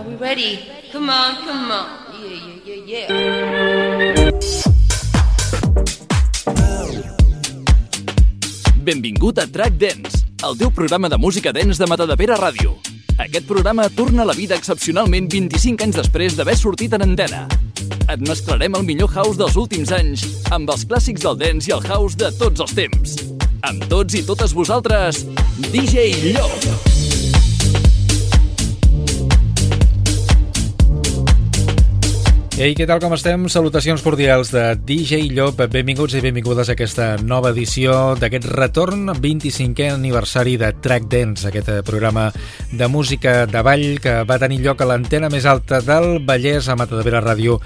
Are we ready? Come on, come on. Yeah, yeah, yeah, yeah. Benvingut a Track Dance, el teu programa de música dance de Matadepera Ràdio. Aquest programa torna a la vida excepcionalment 25 anys després d'haver sortit en antena. Et mesclarem el millor house dels últims anys amb els clàssics del dance i el house de tots els temps. Amb tots i totes vosaltres, DJ Llop. Ei, què tal, com estem? Salutacions cordials de DJ Llop. Benvinguts i benvingudes a aquesta nova edició d'aquest retorn 25è aniversari de Track Dance, aquest eh, programa de música de ball que va tenir lloc a l'antena més alta del Vallès a Matadavera Ràdio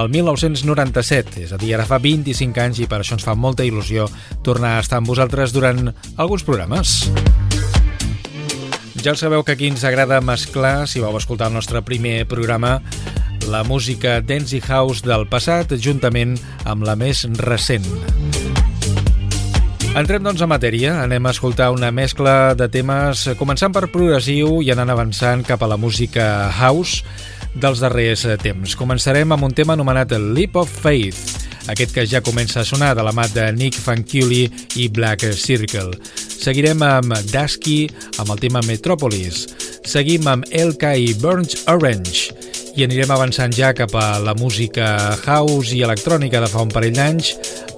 el 1997, és a dir, ara fa 25 anys i per això ens fa molta il·lusió tornar a estar amb vosaltres durant alguns programes. Ja sabeu que aquí ens agrada mesclar, si vau escoltar el nostre primer programa, la música dance house del passat juntament amb la més recent. Entrem doncs a matèria, anem a escoltar una mescla de temes començant per progressiu i anant avançant cap a la música house dels darrers temps. Començarem amb un tema anomenat Leap of Faith, aquest que ja comença a sonar de la mà de Nick Fanciulli i Black Circle. Seguirem amb Dusky amb el tema Metropolis. Seguim amb LK i Burnt Orange i anirem avançant ja cap a la música house i electrònica de fa un parell d'anys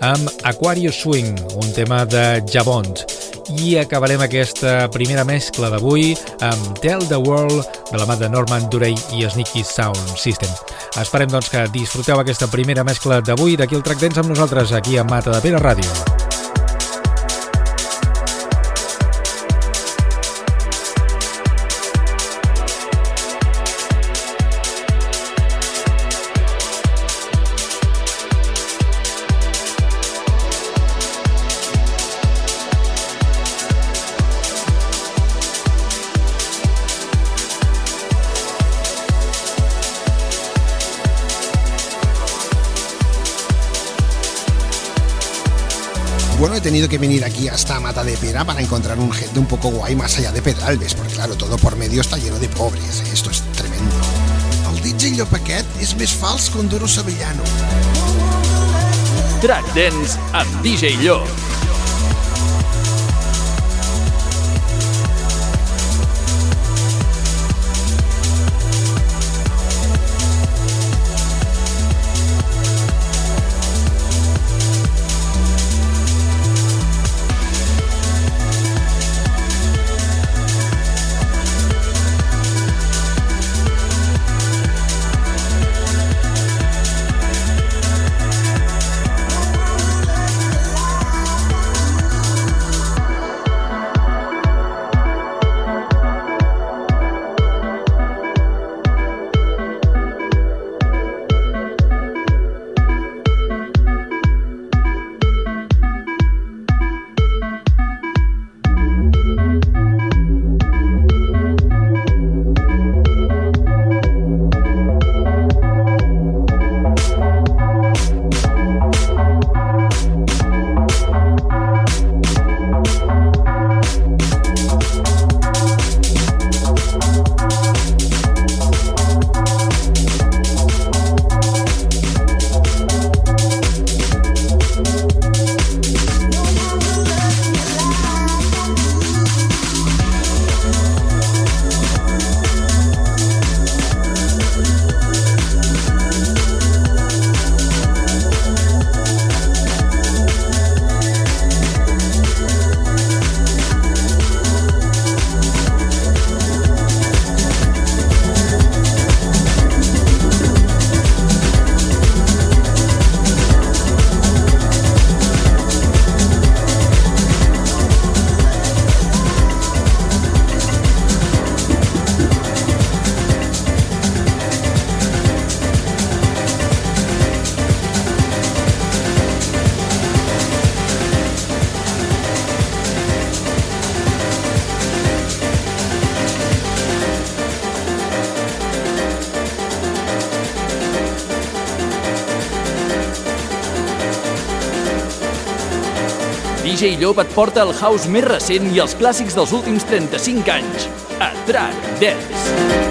amb Aquarius Swing, un tema de Jabont. I acabarem aquesta primera mescla d'avui amb Tell the World de la mà de Norman Durey i Sneaky Sound System. Esperem doncs que disfruteu aquesta primera mescla d'avui d'aquí el Track Dance amb nosaltres aquí a Mata de Pere Ràdio. He tenido que venir aquí hasta Mata de Pera para encontrar un gente un poco guay más allá de Pedralbes, porque claro, todo por medio está lleno de pobres, esto es tremendo. El DJ Llopaquet és més fals que un Duro Sevillano. Track Dance amb DJ Llop. DJ Llop et porta el house més recent i els clàssics dels últims 35 anys. A Track Dance.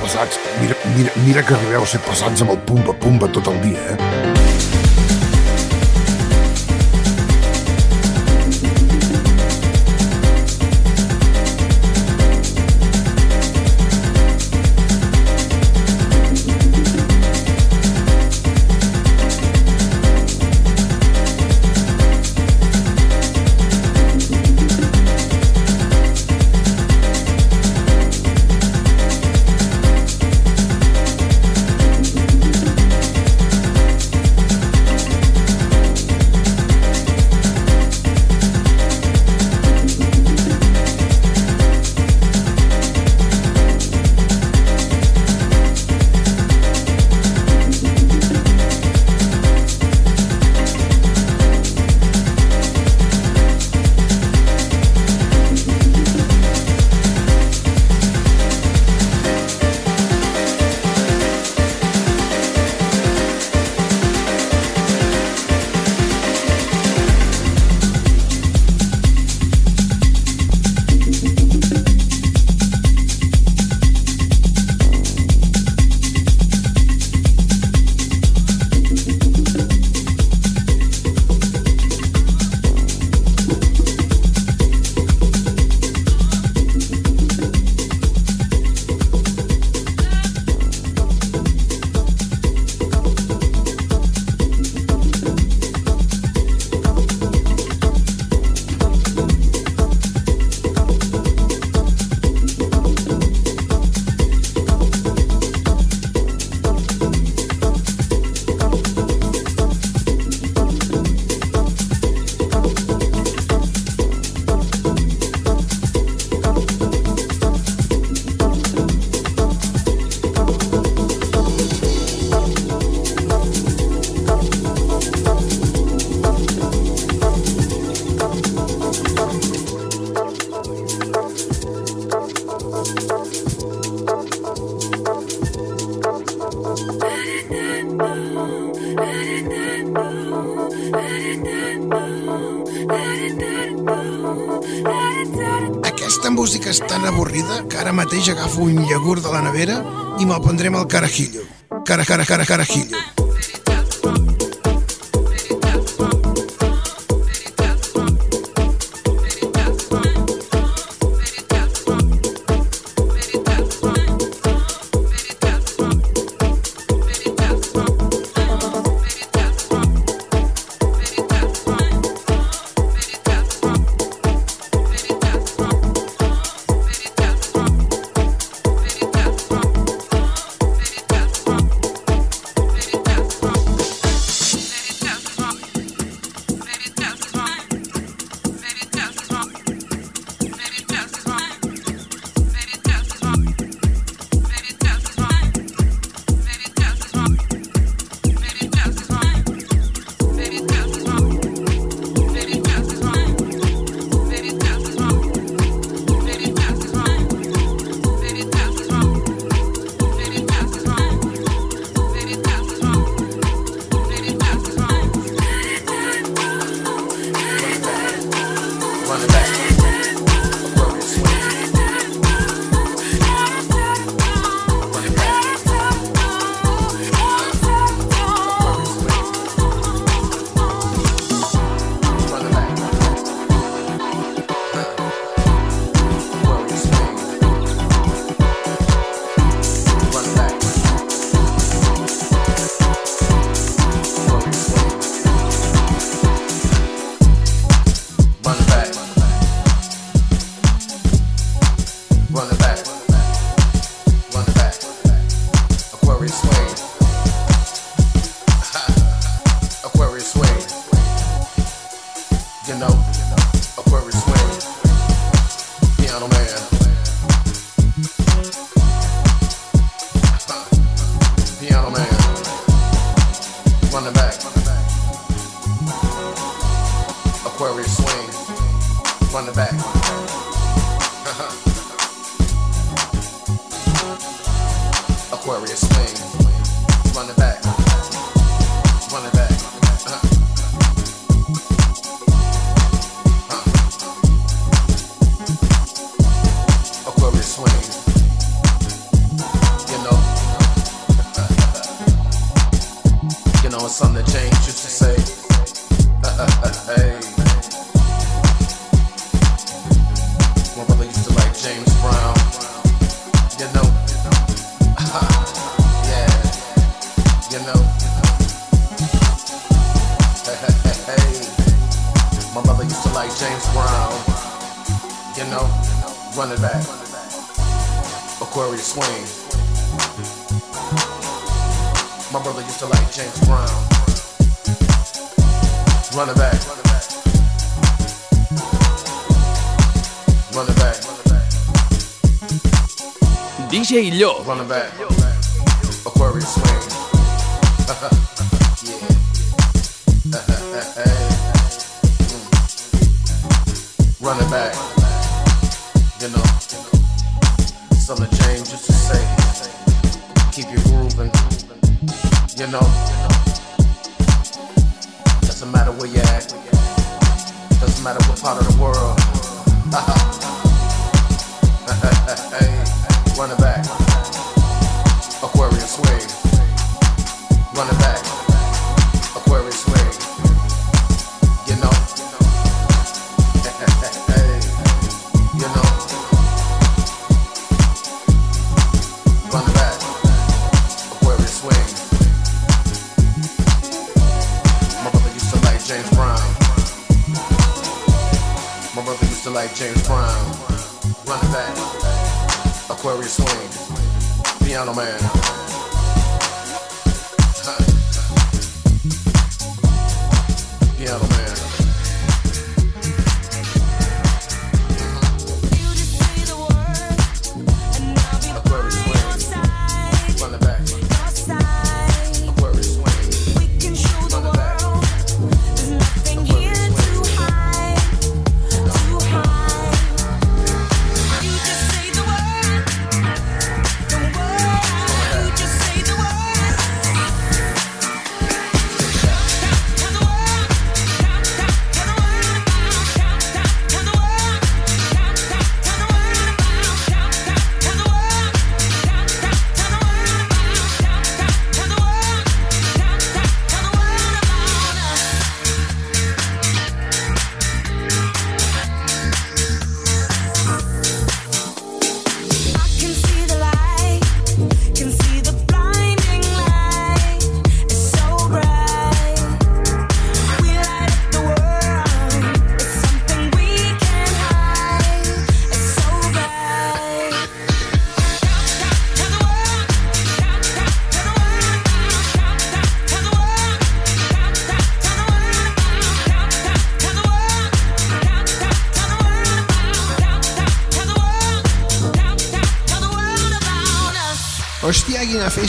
Pesats. Mira, mira, mira que arribeu a ser pesats amb el pumba-pumba tot el dia, eh? Mateix agafo un iogurt de la nevera i me'l prendrem al carajillo. Cara, cara, cara, carajillo. Aquarius Swing. My brother used to like James Brown. Running back. Running back. DJ Yo. Running back. Aquarius Swing.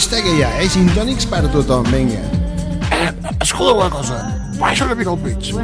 pista que hi ha, eh? Gintònics per tothom, vinga. Eh, escolta una cosa, baixa una mica el pitch.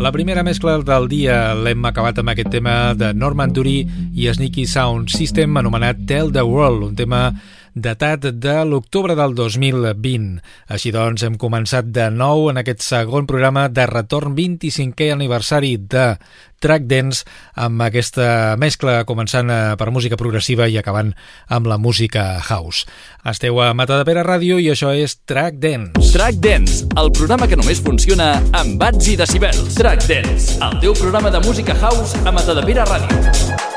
La primera mescla del dia l'hem acabat amb aquest tema de Norman Dury i Sneaky Sound System anomenat Tell the World, un tema datat de l'octubre del 2020. Així doncs, hem començat de nou en aquest segon programa de retorn 25è aniversari de Track Dance amb aquesta mescla començant eh, per música progressiva i acabant amb la música house. Esteu a Matadepera Ràdio i això és Track Dance. Track Dance, el programa que només funciona amb bats i decibels. Track Dance, el teu programa de música house a Matadepera Ràdio.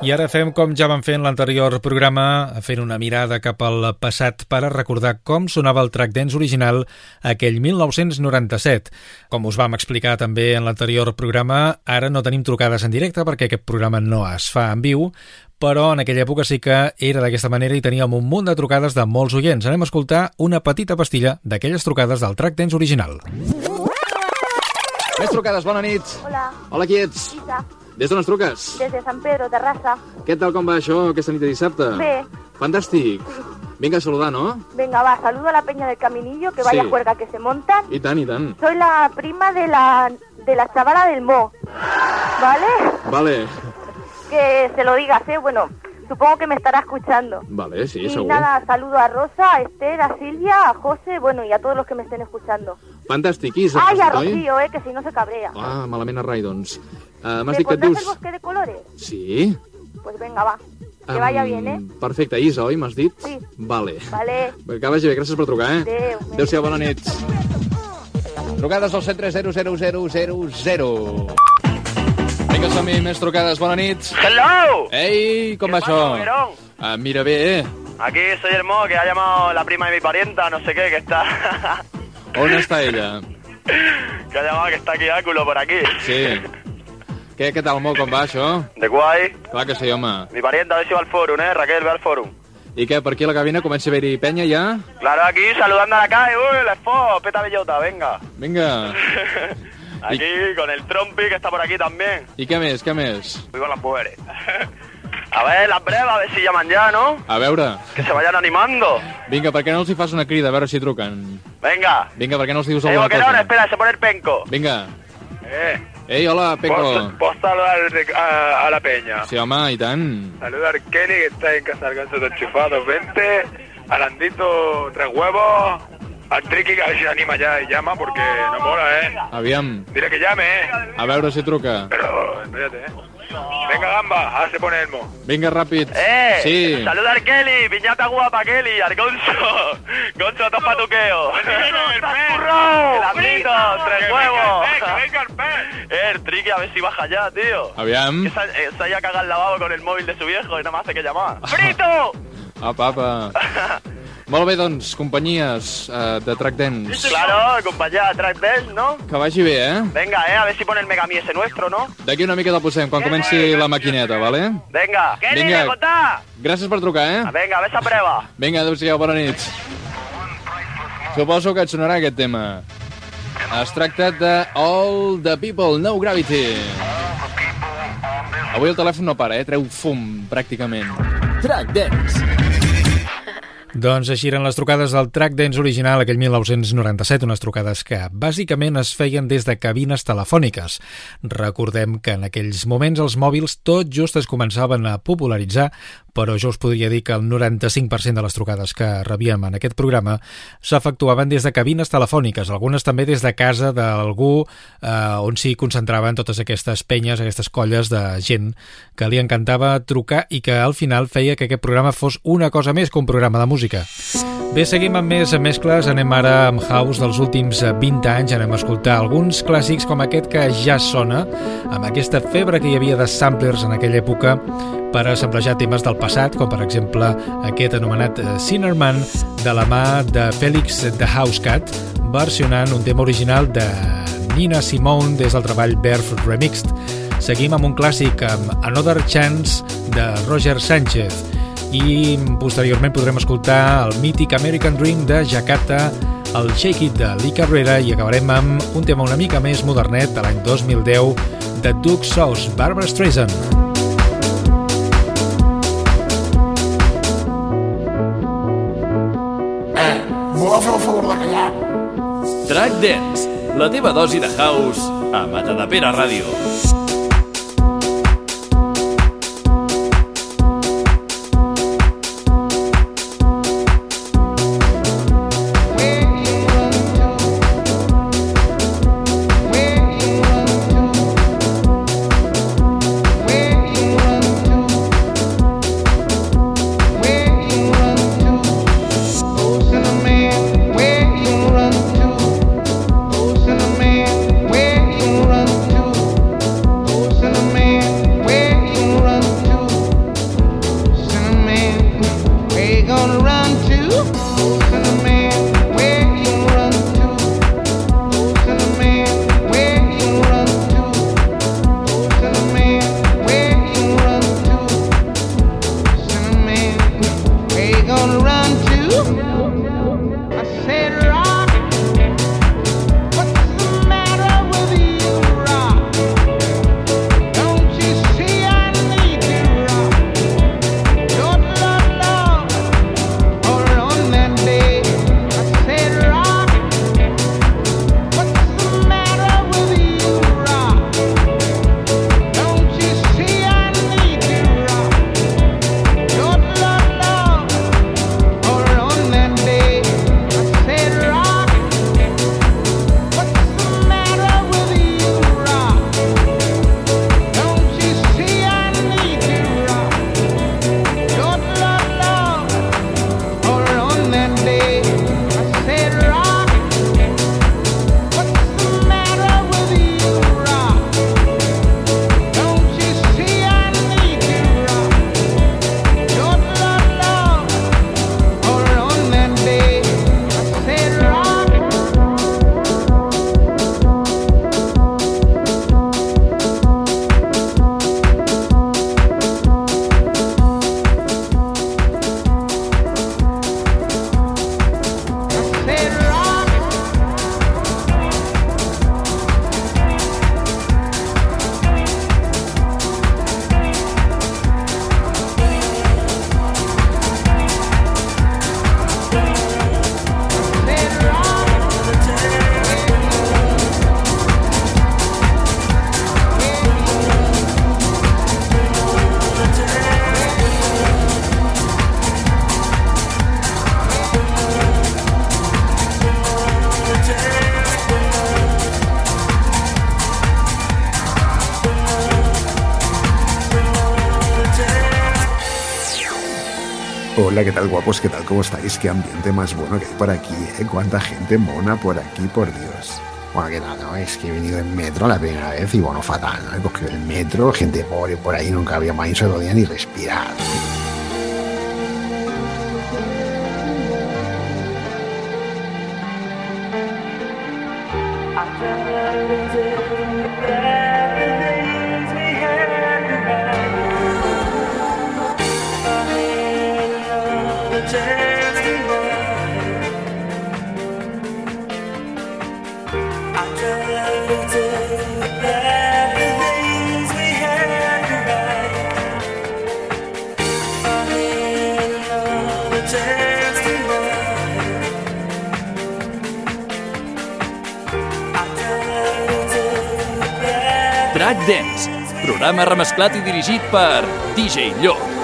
I ara fem com ja vam fer en l'anterior programa, fent una mirada cap al passat per a recordar com sonava el track dance original aquell 1997. Com us vam explicar també en l'anterior programa, ara no tenim trucades en directe perquè aquest programa no es fa en viu, però en aquella època sí que era d'aquesta manera i teníem un munt de trucades de molts oients. Anem a escoltar una petita pastilla d'aquelles trucades del track dance original. Més trucades, bona nit. Hola, Hola, qui ets? Isa, Des d'on ens truques? des de San Pedro, Terrassa. Què tal, com va això aquesta nit de dissabte? Bé. Fantàstic. Vinga a saludar, no? Venga, va, saludo a la peña del Caminillo, que vaya Sí. juerga que se montan. I tant, i tant. Soy la prima de la, de la chavala del Mo, ¿vale? Vale, Que se lo digas, ¿eh? Bueno, supongo que me estará escuchando. vale, sí, y segur. nada, saludo a Rosa, a Esther, a Silvia, a José, bueno, y a todos los que me estén escuchando. Fantàstic, Isa. Ay, a has dit, oi? Rocío, eh, que si no se cabrea. Ah, malament a rai, doncs. Uh, M'has ¿Me dit que et dius... el bosque de colores? Sí? Pues venga, va. Que vaya bien, ¿eh? Perfecte, Isa, oi, m'has dit? Sí. Vale. Vale. Que vagi bé, gràcies per trucar, eh? Adéu. Adéu-siau, bona nit. Trucades al 1300000. Vinga, som-hi, més trucades, bona nit. ¡Hello! Ei, com ¿Qué va això? Ah, mira bé, eh? Aquí soy el Mo, que ha llamado la prima de mi parienta, no sé qué, que está... On està ella? ha llamado que está aquí Áculo por aquí. Sí. Què, què tal, Mo, com va això? De guay. Clar que sí, home. Mi parienta, a ver si va al forum, ¿eh? Raquel, ve al forum. I què, per aquí a la cabina comença a haver-hi penya ja? Claro, aquí saludando a la calle. ¡Uy, Expo! Peta bellota, venga. Vinga. Aquí con el Trompi, que está por aquí también. I què més, què més? Con las mujeres. A ver, las brevas, a ver si llaman ya, ¿no? A veure, Que se vayan animando. vinga, per què no els hi fas una crida, a veure si truquen? Venga. Vinga, per què no els dius Eh, alguna Boquerón, cosa? espera, se pone el penco. Vinga. Eh, Ei, hola, Peco. ¿Puedo saludar a, a la peña? Sí, home, i tant. Saludar a Kelly, que está en casa del ganso de enchufados 20. A Landito, tres huevos. Al Tricky, que a ver si se anima ya y llama, porque no mola, ¿eh? Aviam, Dile que llame, ¿eh? a veure si truca. Pero, espérate, ¿eh? Venga, gamba, ahora se pone Elmo. Vinga, ràpid. ¡Eh! Sí. Saluda al Kelly, piñata guapa Kelly, al Gonzo. Gonzo, dos patuqueos. ¡El Landito, tres huevos. ¡Venga el pez! Eh, el Tricky, a ver si baja ya, tío. Aviam. Que se, se haya cagado el lavabo con el móvil de su viejo y nada más hace que llamar. ¡Frito! Apa, apa. Molt bé, doncs, companyies uh, de Track Dance. Claro, compañía Track Dance, ¿no? Que vagi bé, eh? Venga, eh, a ver si pone el Megami ese nuestro, ¿no? D'aquí una mica del posem, quan comenci la maquineta, vale? Venga. ¿Qué Vinga. contá? Gràcies per trucar, eh? Venga, a ver esa prueba. Vinga, adéu-siau, bona nit. Suposo que et sonarà aquest tema. Es tracta de All the People, No Gravity. Avui el telèfon no para, eh? Treu fum, pràcticament. Track Dance. Doncs així eren les trucades del Track Dance original aquell 1997, unes trucades que bàsicament es feien des de cabines telefòniques. Recordem que en aquells moments els mòbils tot just es començaven a popularitzar, però jo us podria dir que el 95% de les trucades que rebíem en aquest programa s'efectuaven des de cabines telefòniques, algunes també des de casa d'algú eh, on s'hi concentraven totes aquestes penyes, aquestes colles de gent que li encantava trucar i que al final feia que aquest programa fos una cosa més que un programa de música. Bé, seguim amb més mescles, anem ara amb House dels últims 20 anys, anem a escoltar alguns clàssics com aquest que ja sona, amb aquesta febre que hi havia de samplers en aquella època per assemblejar temes del passat, com per exemple aquest anomenat eh, Sinnerman de la mà de Félix de Housecat, versionant un tema original de Nina Simone des del treball Barefoot Remixed. Seguim amb un clàssic amb Another Chance de Roger Sánchez i posteriorment podrem escoltar el mític American Dream de Jakarta, el Shake It de Lee Carrera i acabarem amb un tema una mica més modernet de l'any 2010 de Duke Sauce, Barbara Streisand. Track Dance, la teva dosi de house a Matadepera Ràdio. Hola, tal guapos? ¿Qué tal? ¿Cómo estáis? Qué ambiente más bueno que hay por aquí, ¿eh? Cuánta gente mona por aquí, por Dios. Bueno, ¿qué tal? Es que he venido en metro la primera vez y bueno, fatal, ¿no? He cogido el metro, gente pobre por ahí, nunca había más, se podía ni respirar. Remesclat i dirigit per DJ Llop.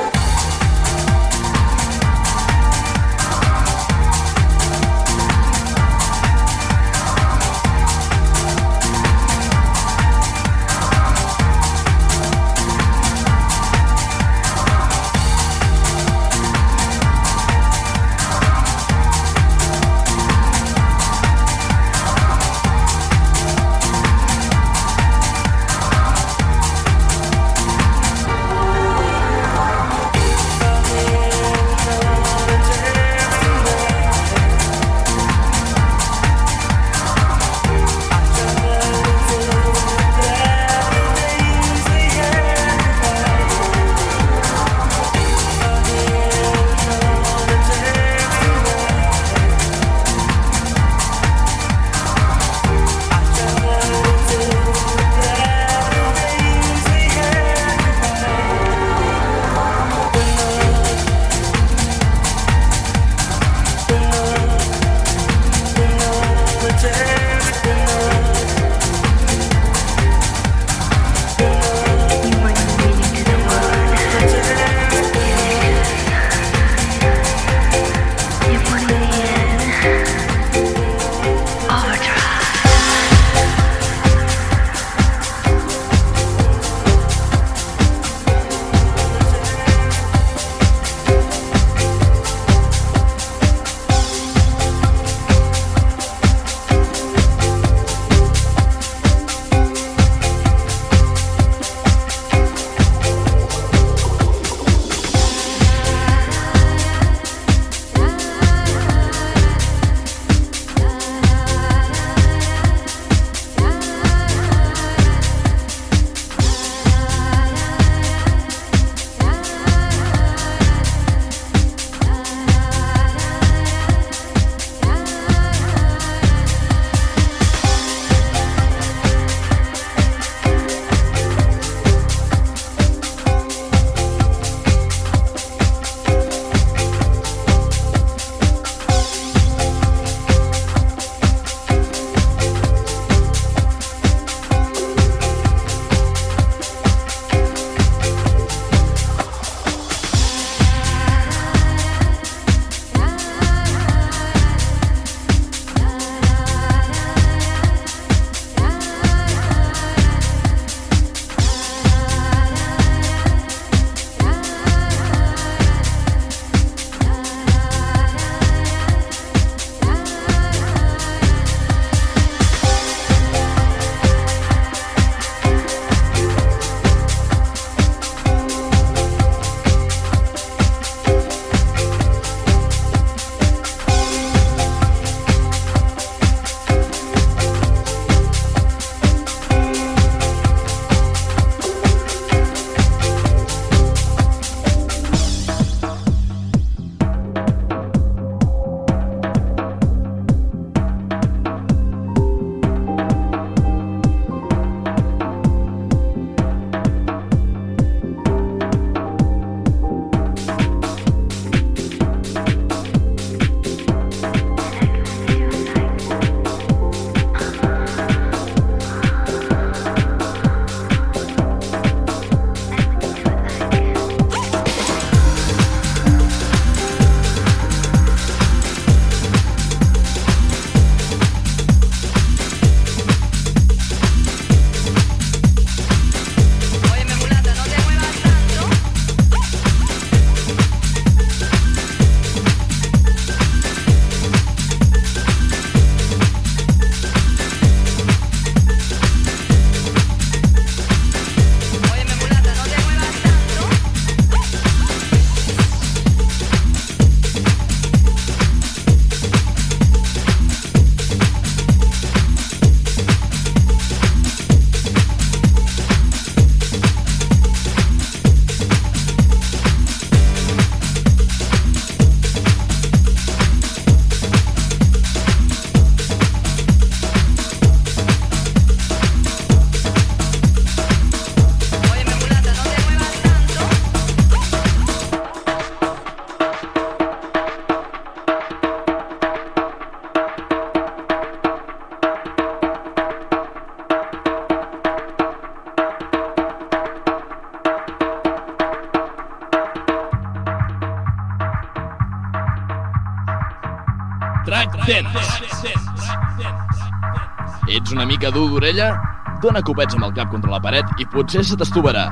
Dóna copets amb el cap contra la paret i potser se t'estovarà.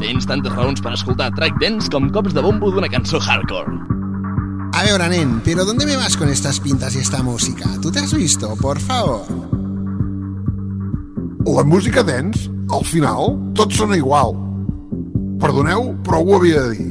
Tens tantes raons per escoltar Track Dance com cops de bombo d'una cançó hardcore. A veure, nen, pero ¿dónde me vas con estas pintas y esta música? ¿Tú te has visto? Por favor. La música dance, al final, tot sona igual. Perdoneu, però ho havia de dir.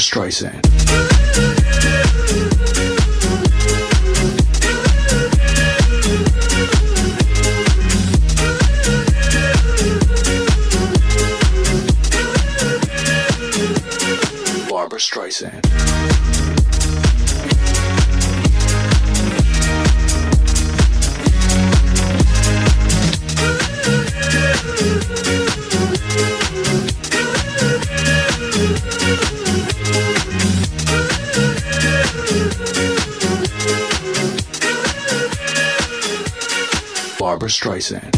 Streisand. Streisand.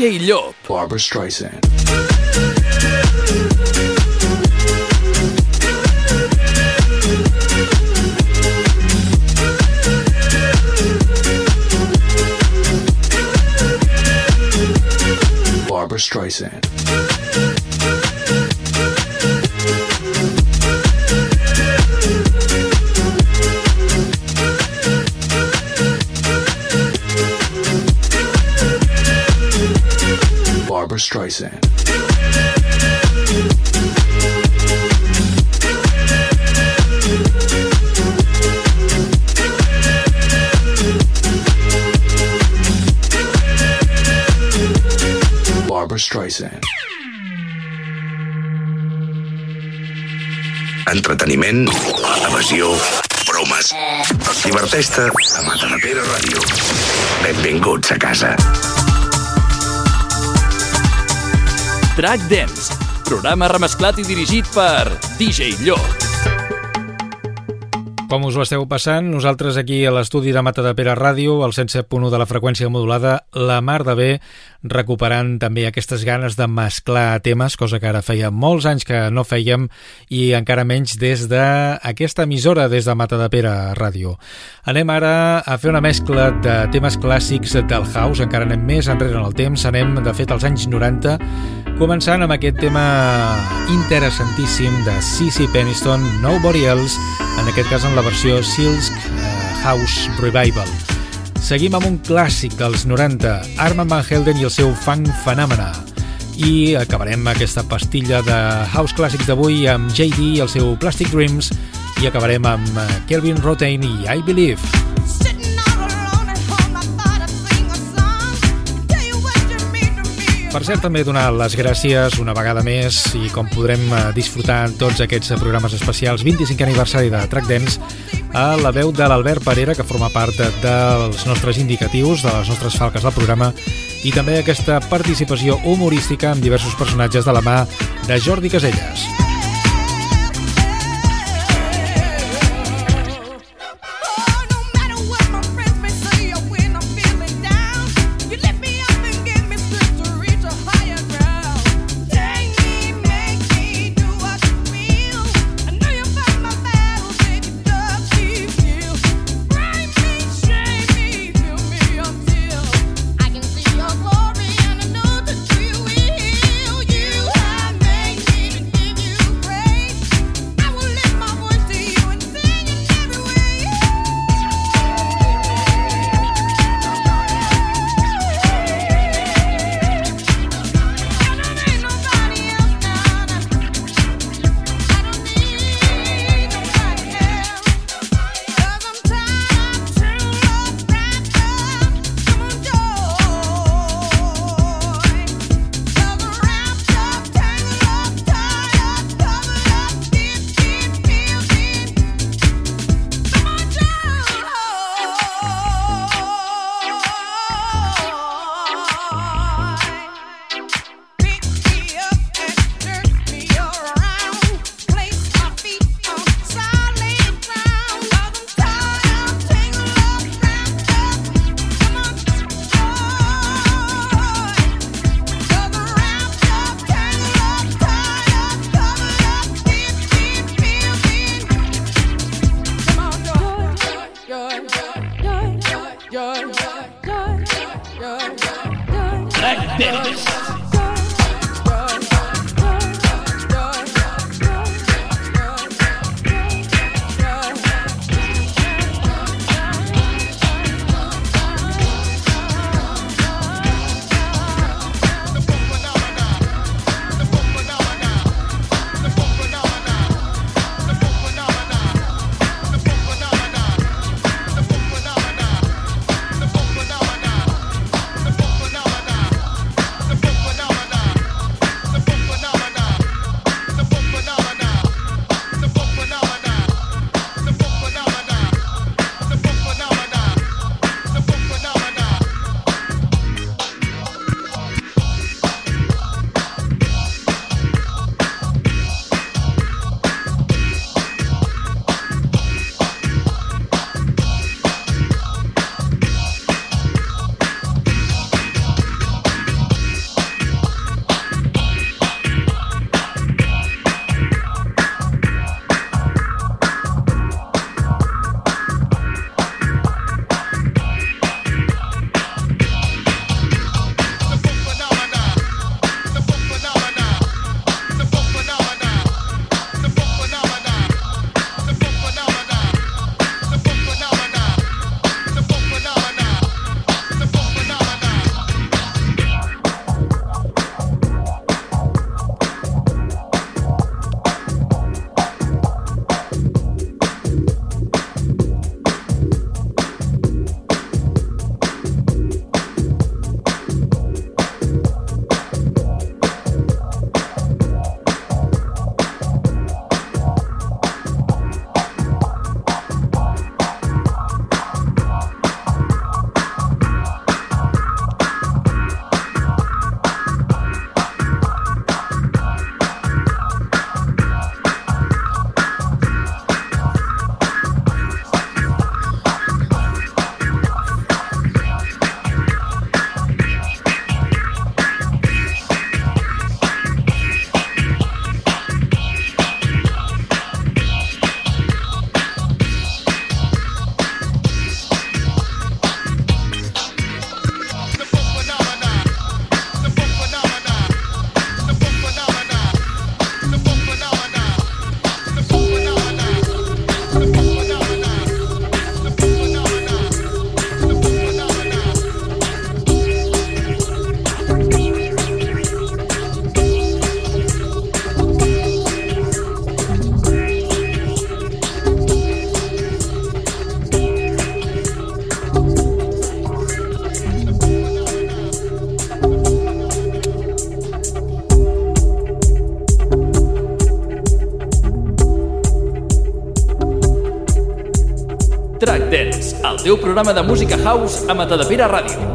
DJ. Barbara Streisand. Barbara Streisand. Streisand. Barbara Streisand. Entreteniment, evasió, bromes. Diverteix-te a Matadepera Ràdio. Benvinguts a casa. Track Dance, programa remesclat i dirigit per DJ Llop. Com us ho esteu passant, nosaltres aquí a l'estudi de Mata de Pere Ràdio, al 107.1 de la freqüència modulada, la mar de bé, recuperant també aquestes ganes de mesclar temes, cosa que ara feia molts anys que no fèiem i encara menys des d'aquesta emissora, des de Mata de Pere Ràdio. Anem ara a fer una mescla de temes clàssics del house, encara anem més enrere en el temps, anem de fet als anys 90, començant amb aquest tema interessantíssim de Cici Peniston, Nobody Else, en aquest cas en la versió Silk eh, House Revival. Seguim amb un clàssic dels 90, Armand Van Helden i el seu Funk Phenomena. I acabarem aquesta pastilla de House Clàssics d'avui amb JD i el seu Plastic Dreams i acabarem amb Kelvin Rotain i I Believe. Per cert, també donar les gràcies una vegada més i com podrem eh, disfrutar en tots aquests programes especials 25 aniversari de Track Dance a la veu de l'Albert Parera, que forma part dels nostres indicatius, de les nostres falques del programa, i també aquesta participació humorística amb diversos personatges de la mà de Jordi Caselles. Programa de música house a Matadepera Ràdio.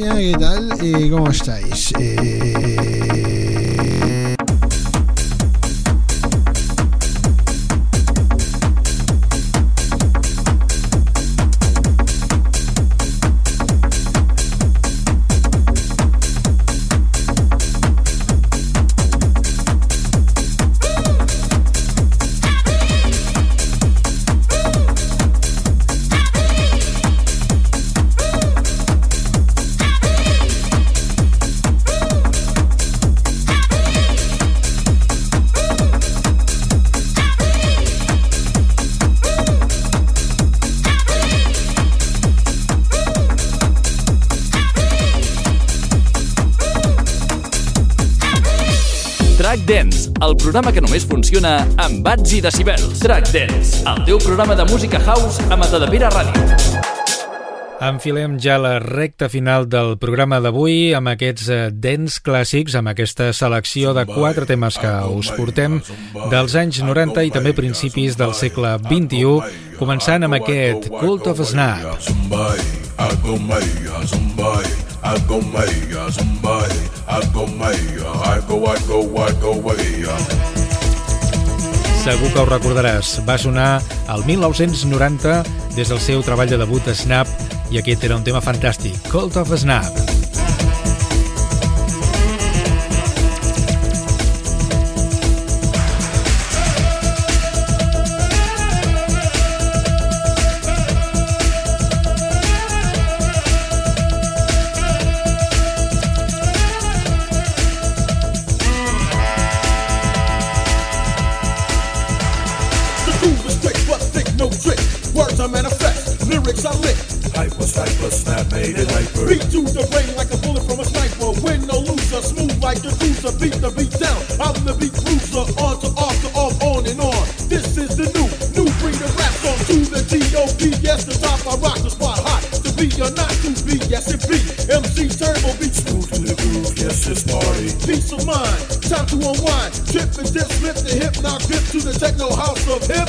¿Qué tal? Eh, ¿Cómo estáis? Eh... programa que només funciona amb bats i decibels. Track Dance, el teu programa de música house a Matadepera Ràdio. Enfilem ja la recta final del programa d'avui amb aquests dents clàssics, amb aquesta selecció de quatre temes que us portem dels anys 90 i també principis del segle XXI, començant amb aquest Cult of Snap. I go maya, segur que ho recordaràs. Va sonar al 1990 des del seu treball de debut a Snap i aquest era un tema fantàstic, Cult of Snap. lyrics lit. Hyper, sniper, snap, made it hyper. Beat to the brain like a bullet from a sniper. Win or loser, smooth like the cruiser. Beat the beat down, I'm the beat cruiser. On to off to off, on and on. This is the new, new breed of rap song. To the G.O.P. Yes, the top, I rock the spot hot. To be or not to be, yes it be. MC Turbo beat smooth to the groove, yes it's party. Peace of mind, time to unwind. Trip and dip, flip the hip, now grip to the techno house of hip.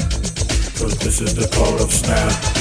Cause this is the call of snap.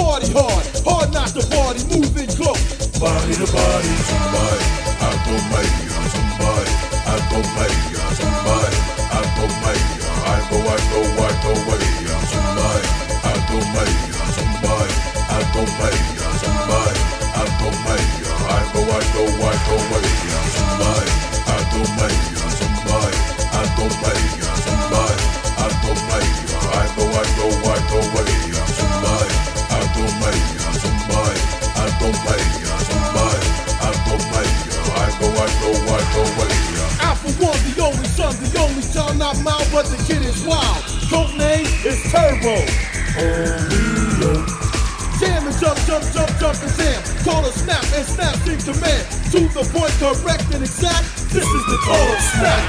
Party hard, hard not to party, moving close. Body to body, somebody, I go make somebody, I go make somebody, I don't make I go, I go, I go away, somebody, I go make somebody, I go make somebody, I don't make I go, I go, I go away. My, mouth, but the kid is wild. Code name is Turbo. Oh, Jam and jump, jump, jump, jump and jam. Call a snap and snap in command. To the point, correct and exact. This is the total of snap.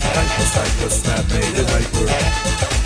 Hyper, cycle, snap, made it hyper.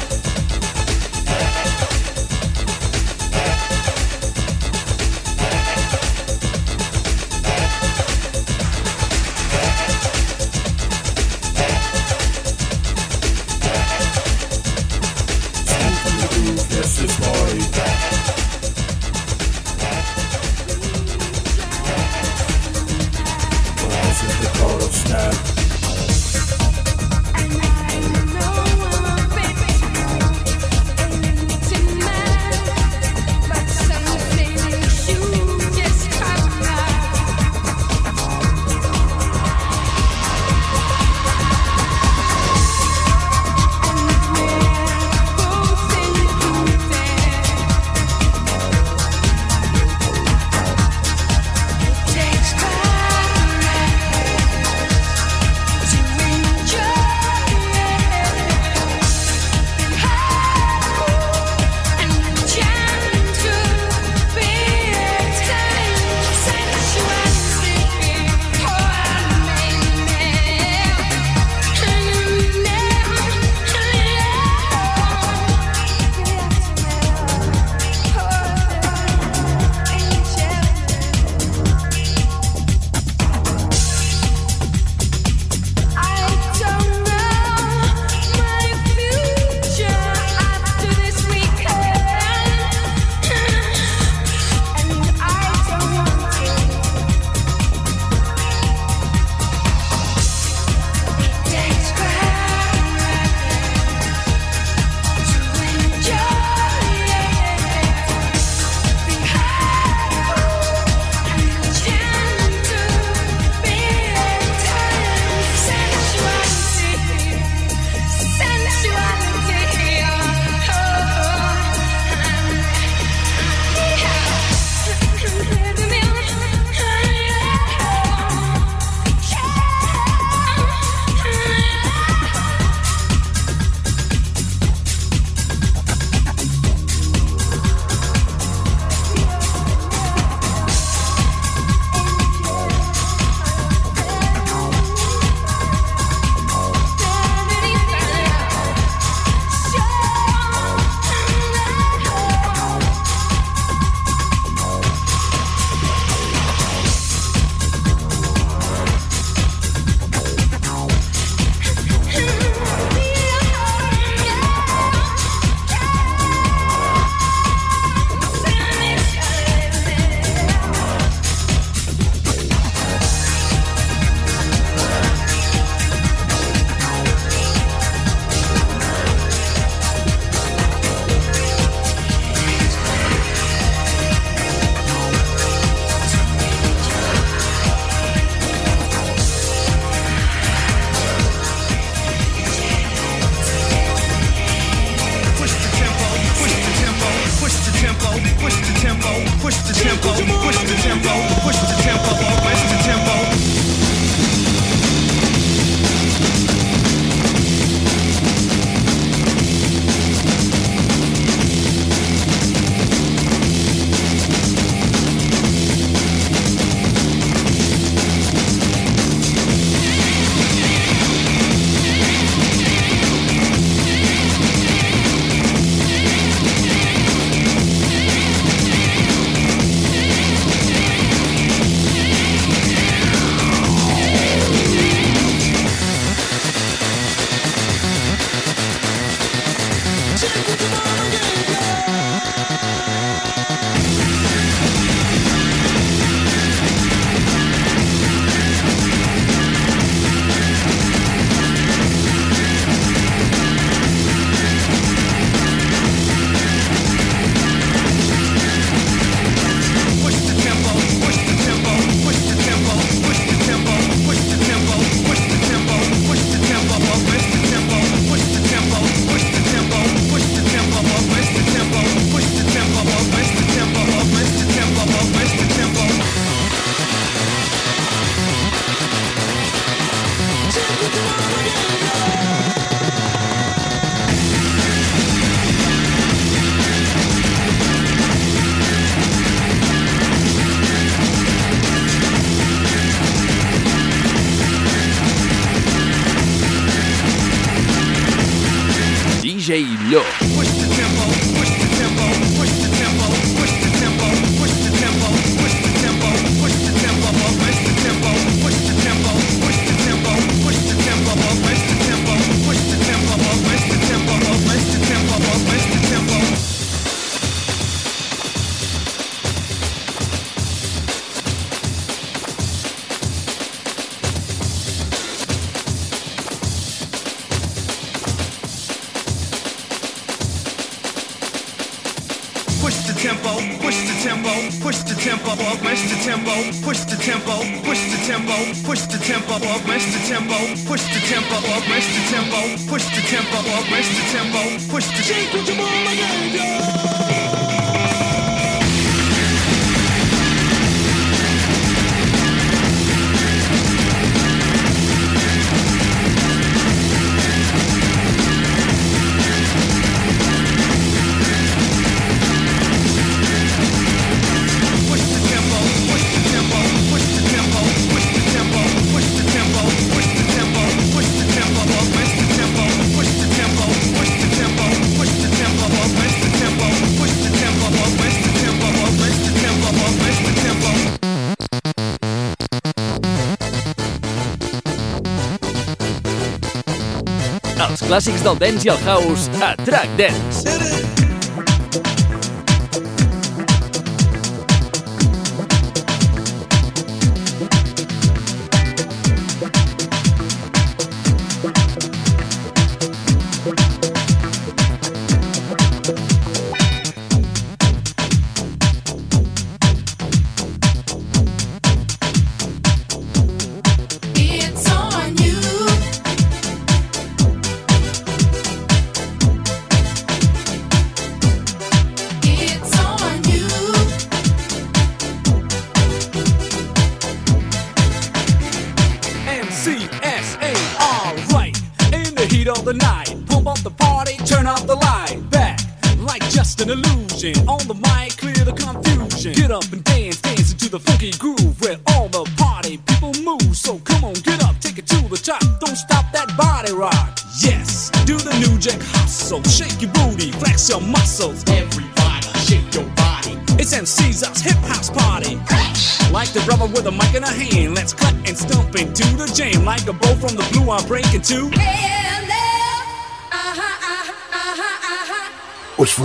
Clàssics del dance i el house a Track Dance.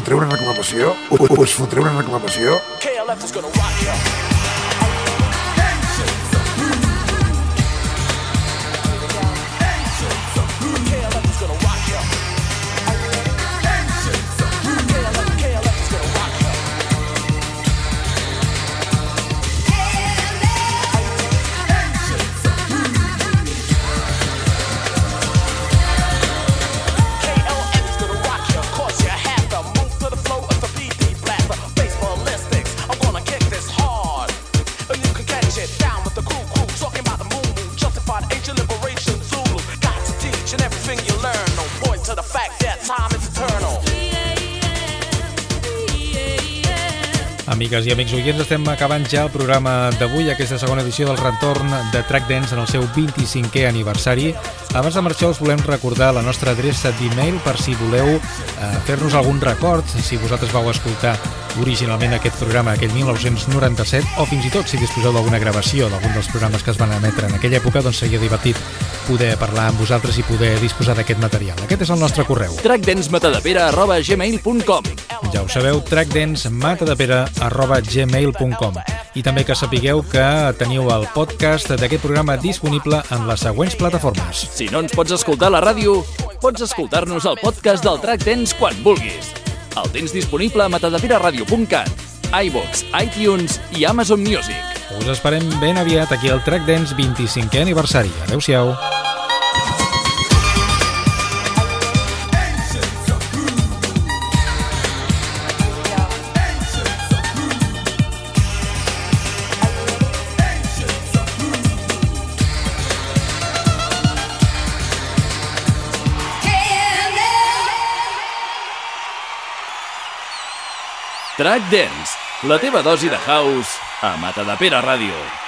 Fotré una reclamació? Us, us fotré una reclamació? KLF is gonna rock ya. Amigues i amics oients, estem acabant ja el programa d'avui, aquesta segona edició del retorn de Track Dance en el seu 25è aniversari. Abans de marxar us volem recordar la nostra adreça d'e-mail per si voleu eh, fer-nos algun record, si vosaltres vau escoltar originalment aquest programa aquell 1997 o fins i tot si disposeu d'alguna gravació d'algun dels programes que es van emetre en aquella època doncs seria divertit poder parlar amb vosaltres i poder disposar d'aquest material. Aquest és el nostre correu. trackdancematadepera Ja ho sabeu, trackdancematadepera arroba gmail.com i també que sapigueu que teniu el podcast d'aquest programa disponible en les següents plataformes. Si no ens pots escoltar a la ràdio, pots escoltar-nos al podcast del Track Dance quan vulguis. El tens disponible a matadepera.radio.cat, iVox, iTunes i Amazon Music. Us esperem ben aviat aquí al Track Dance 25è aniversari. Adéu-siau. Track Dance, la teva dosi de house a Matadepera Ràdio.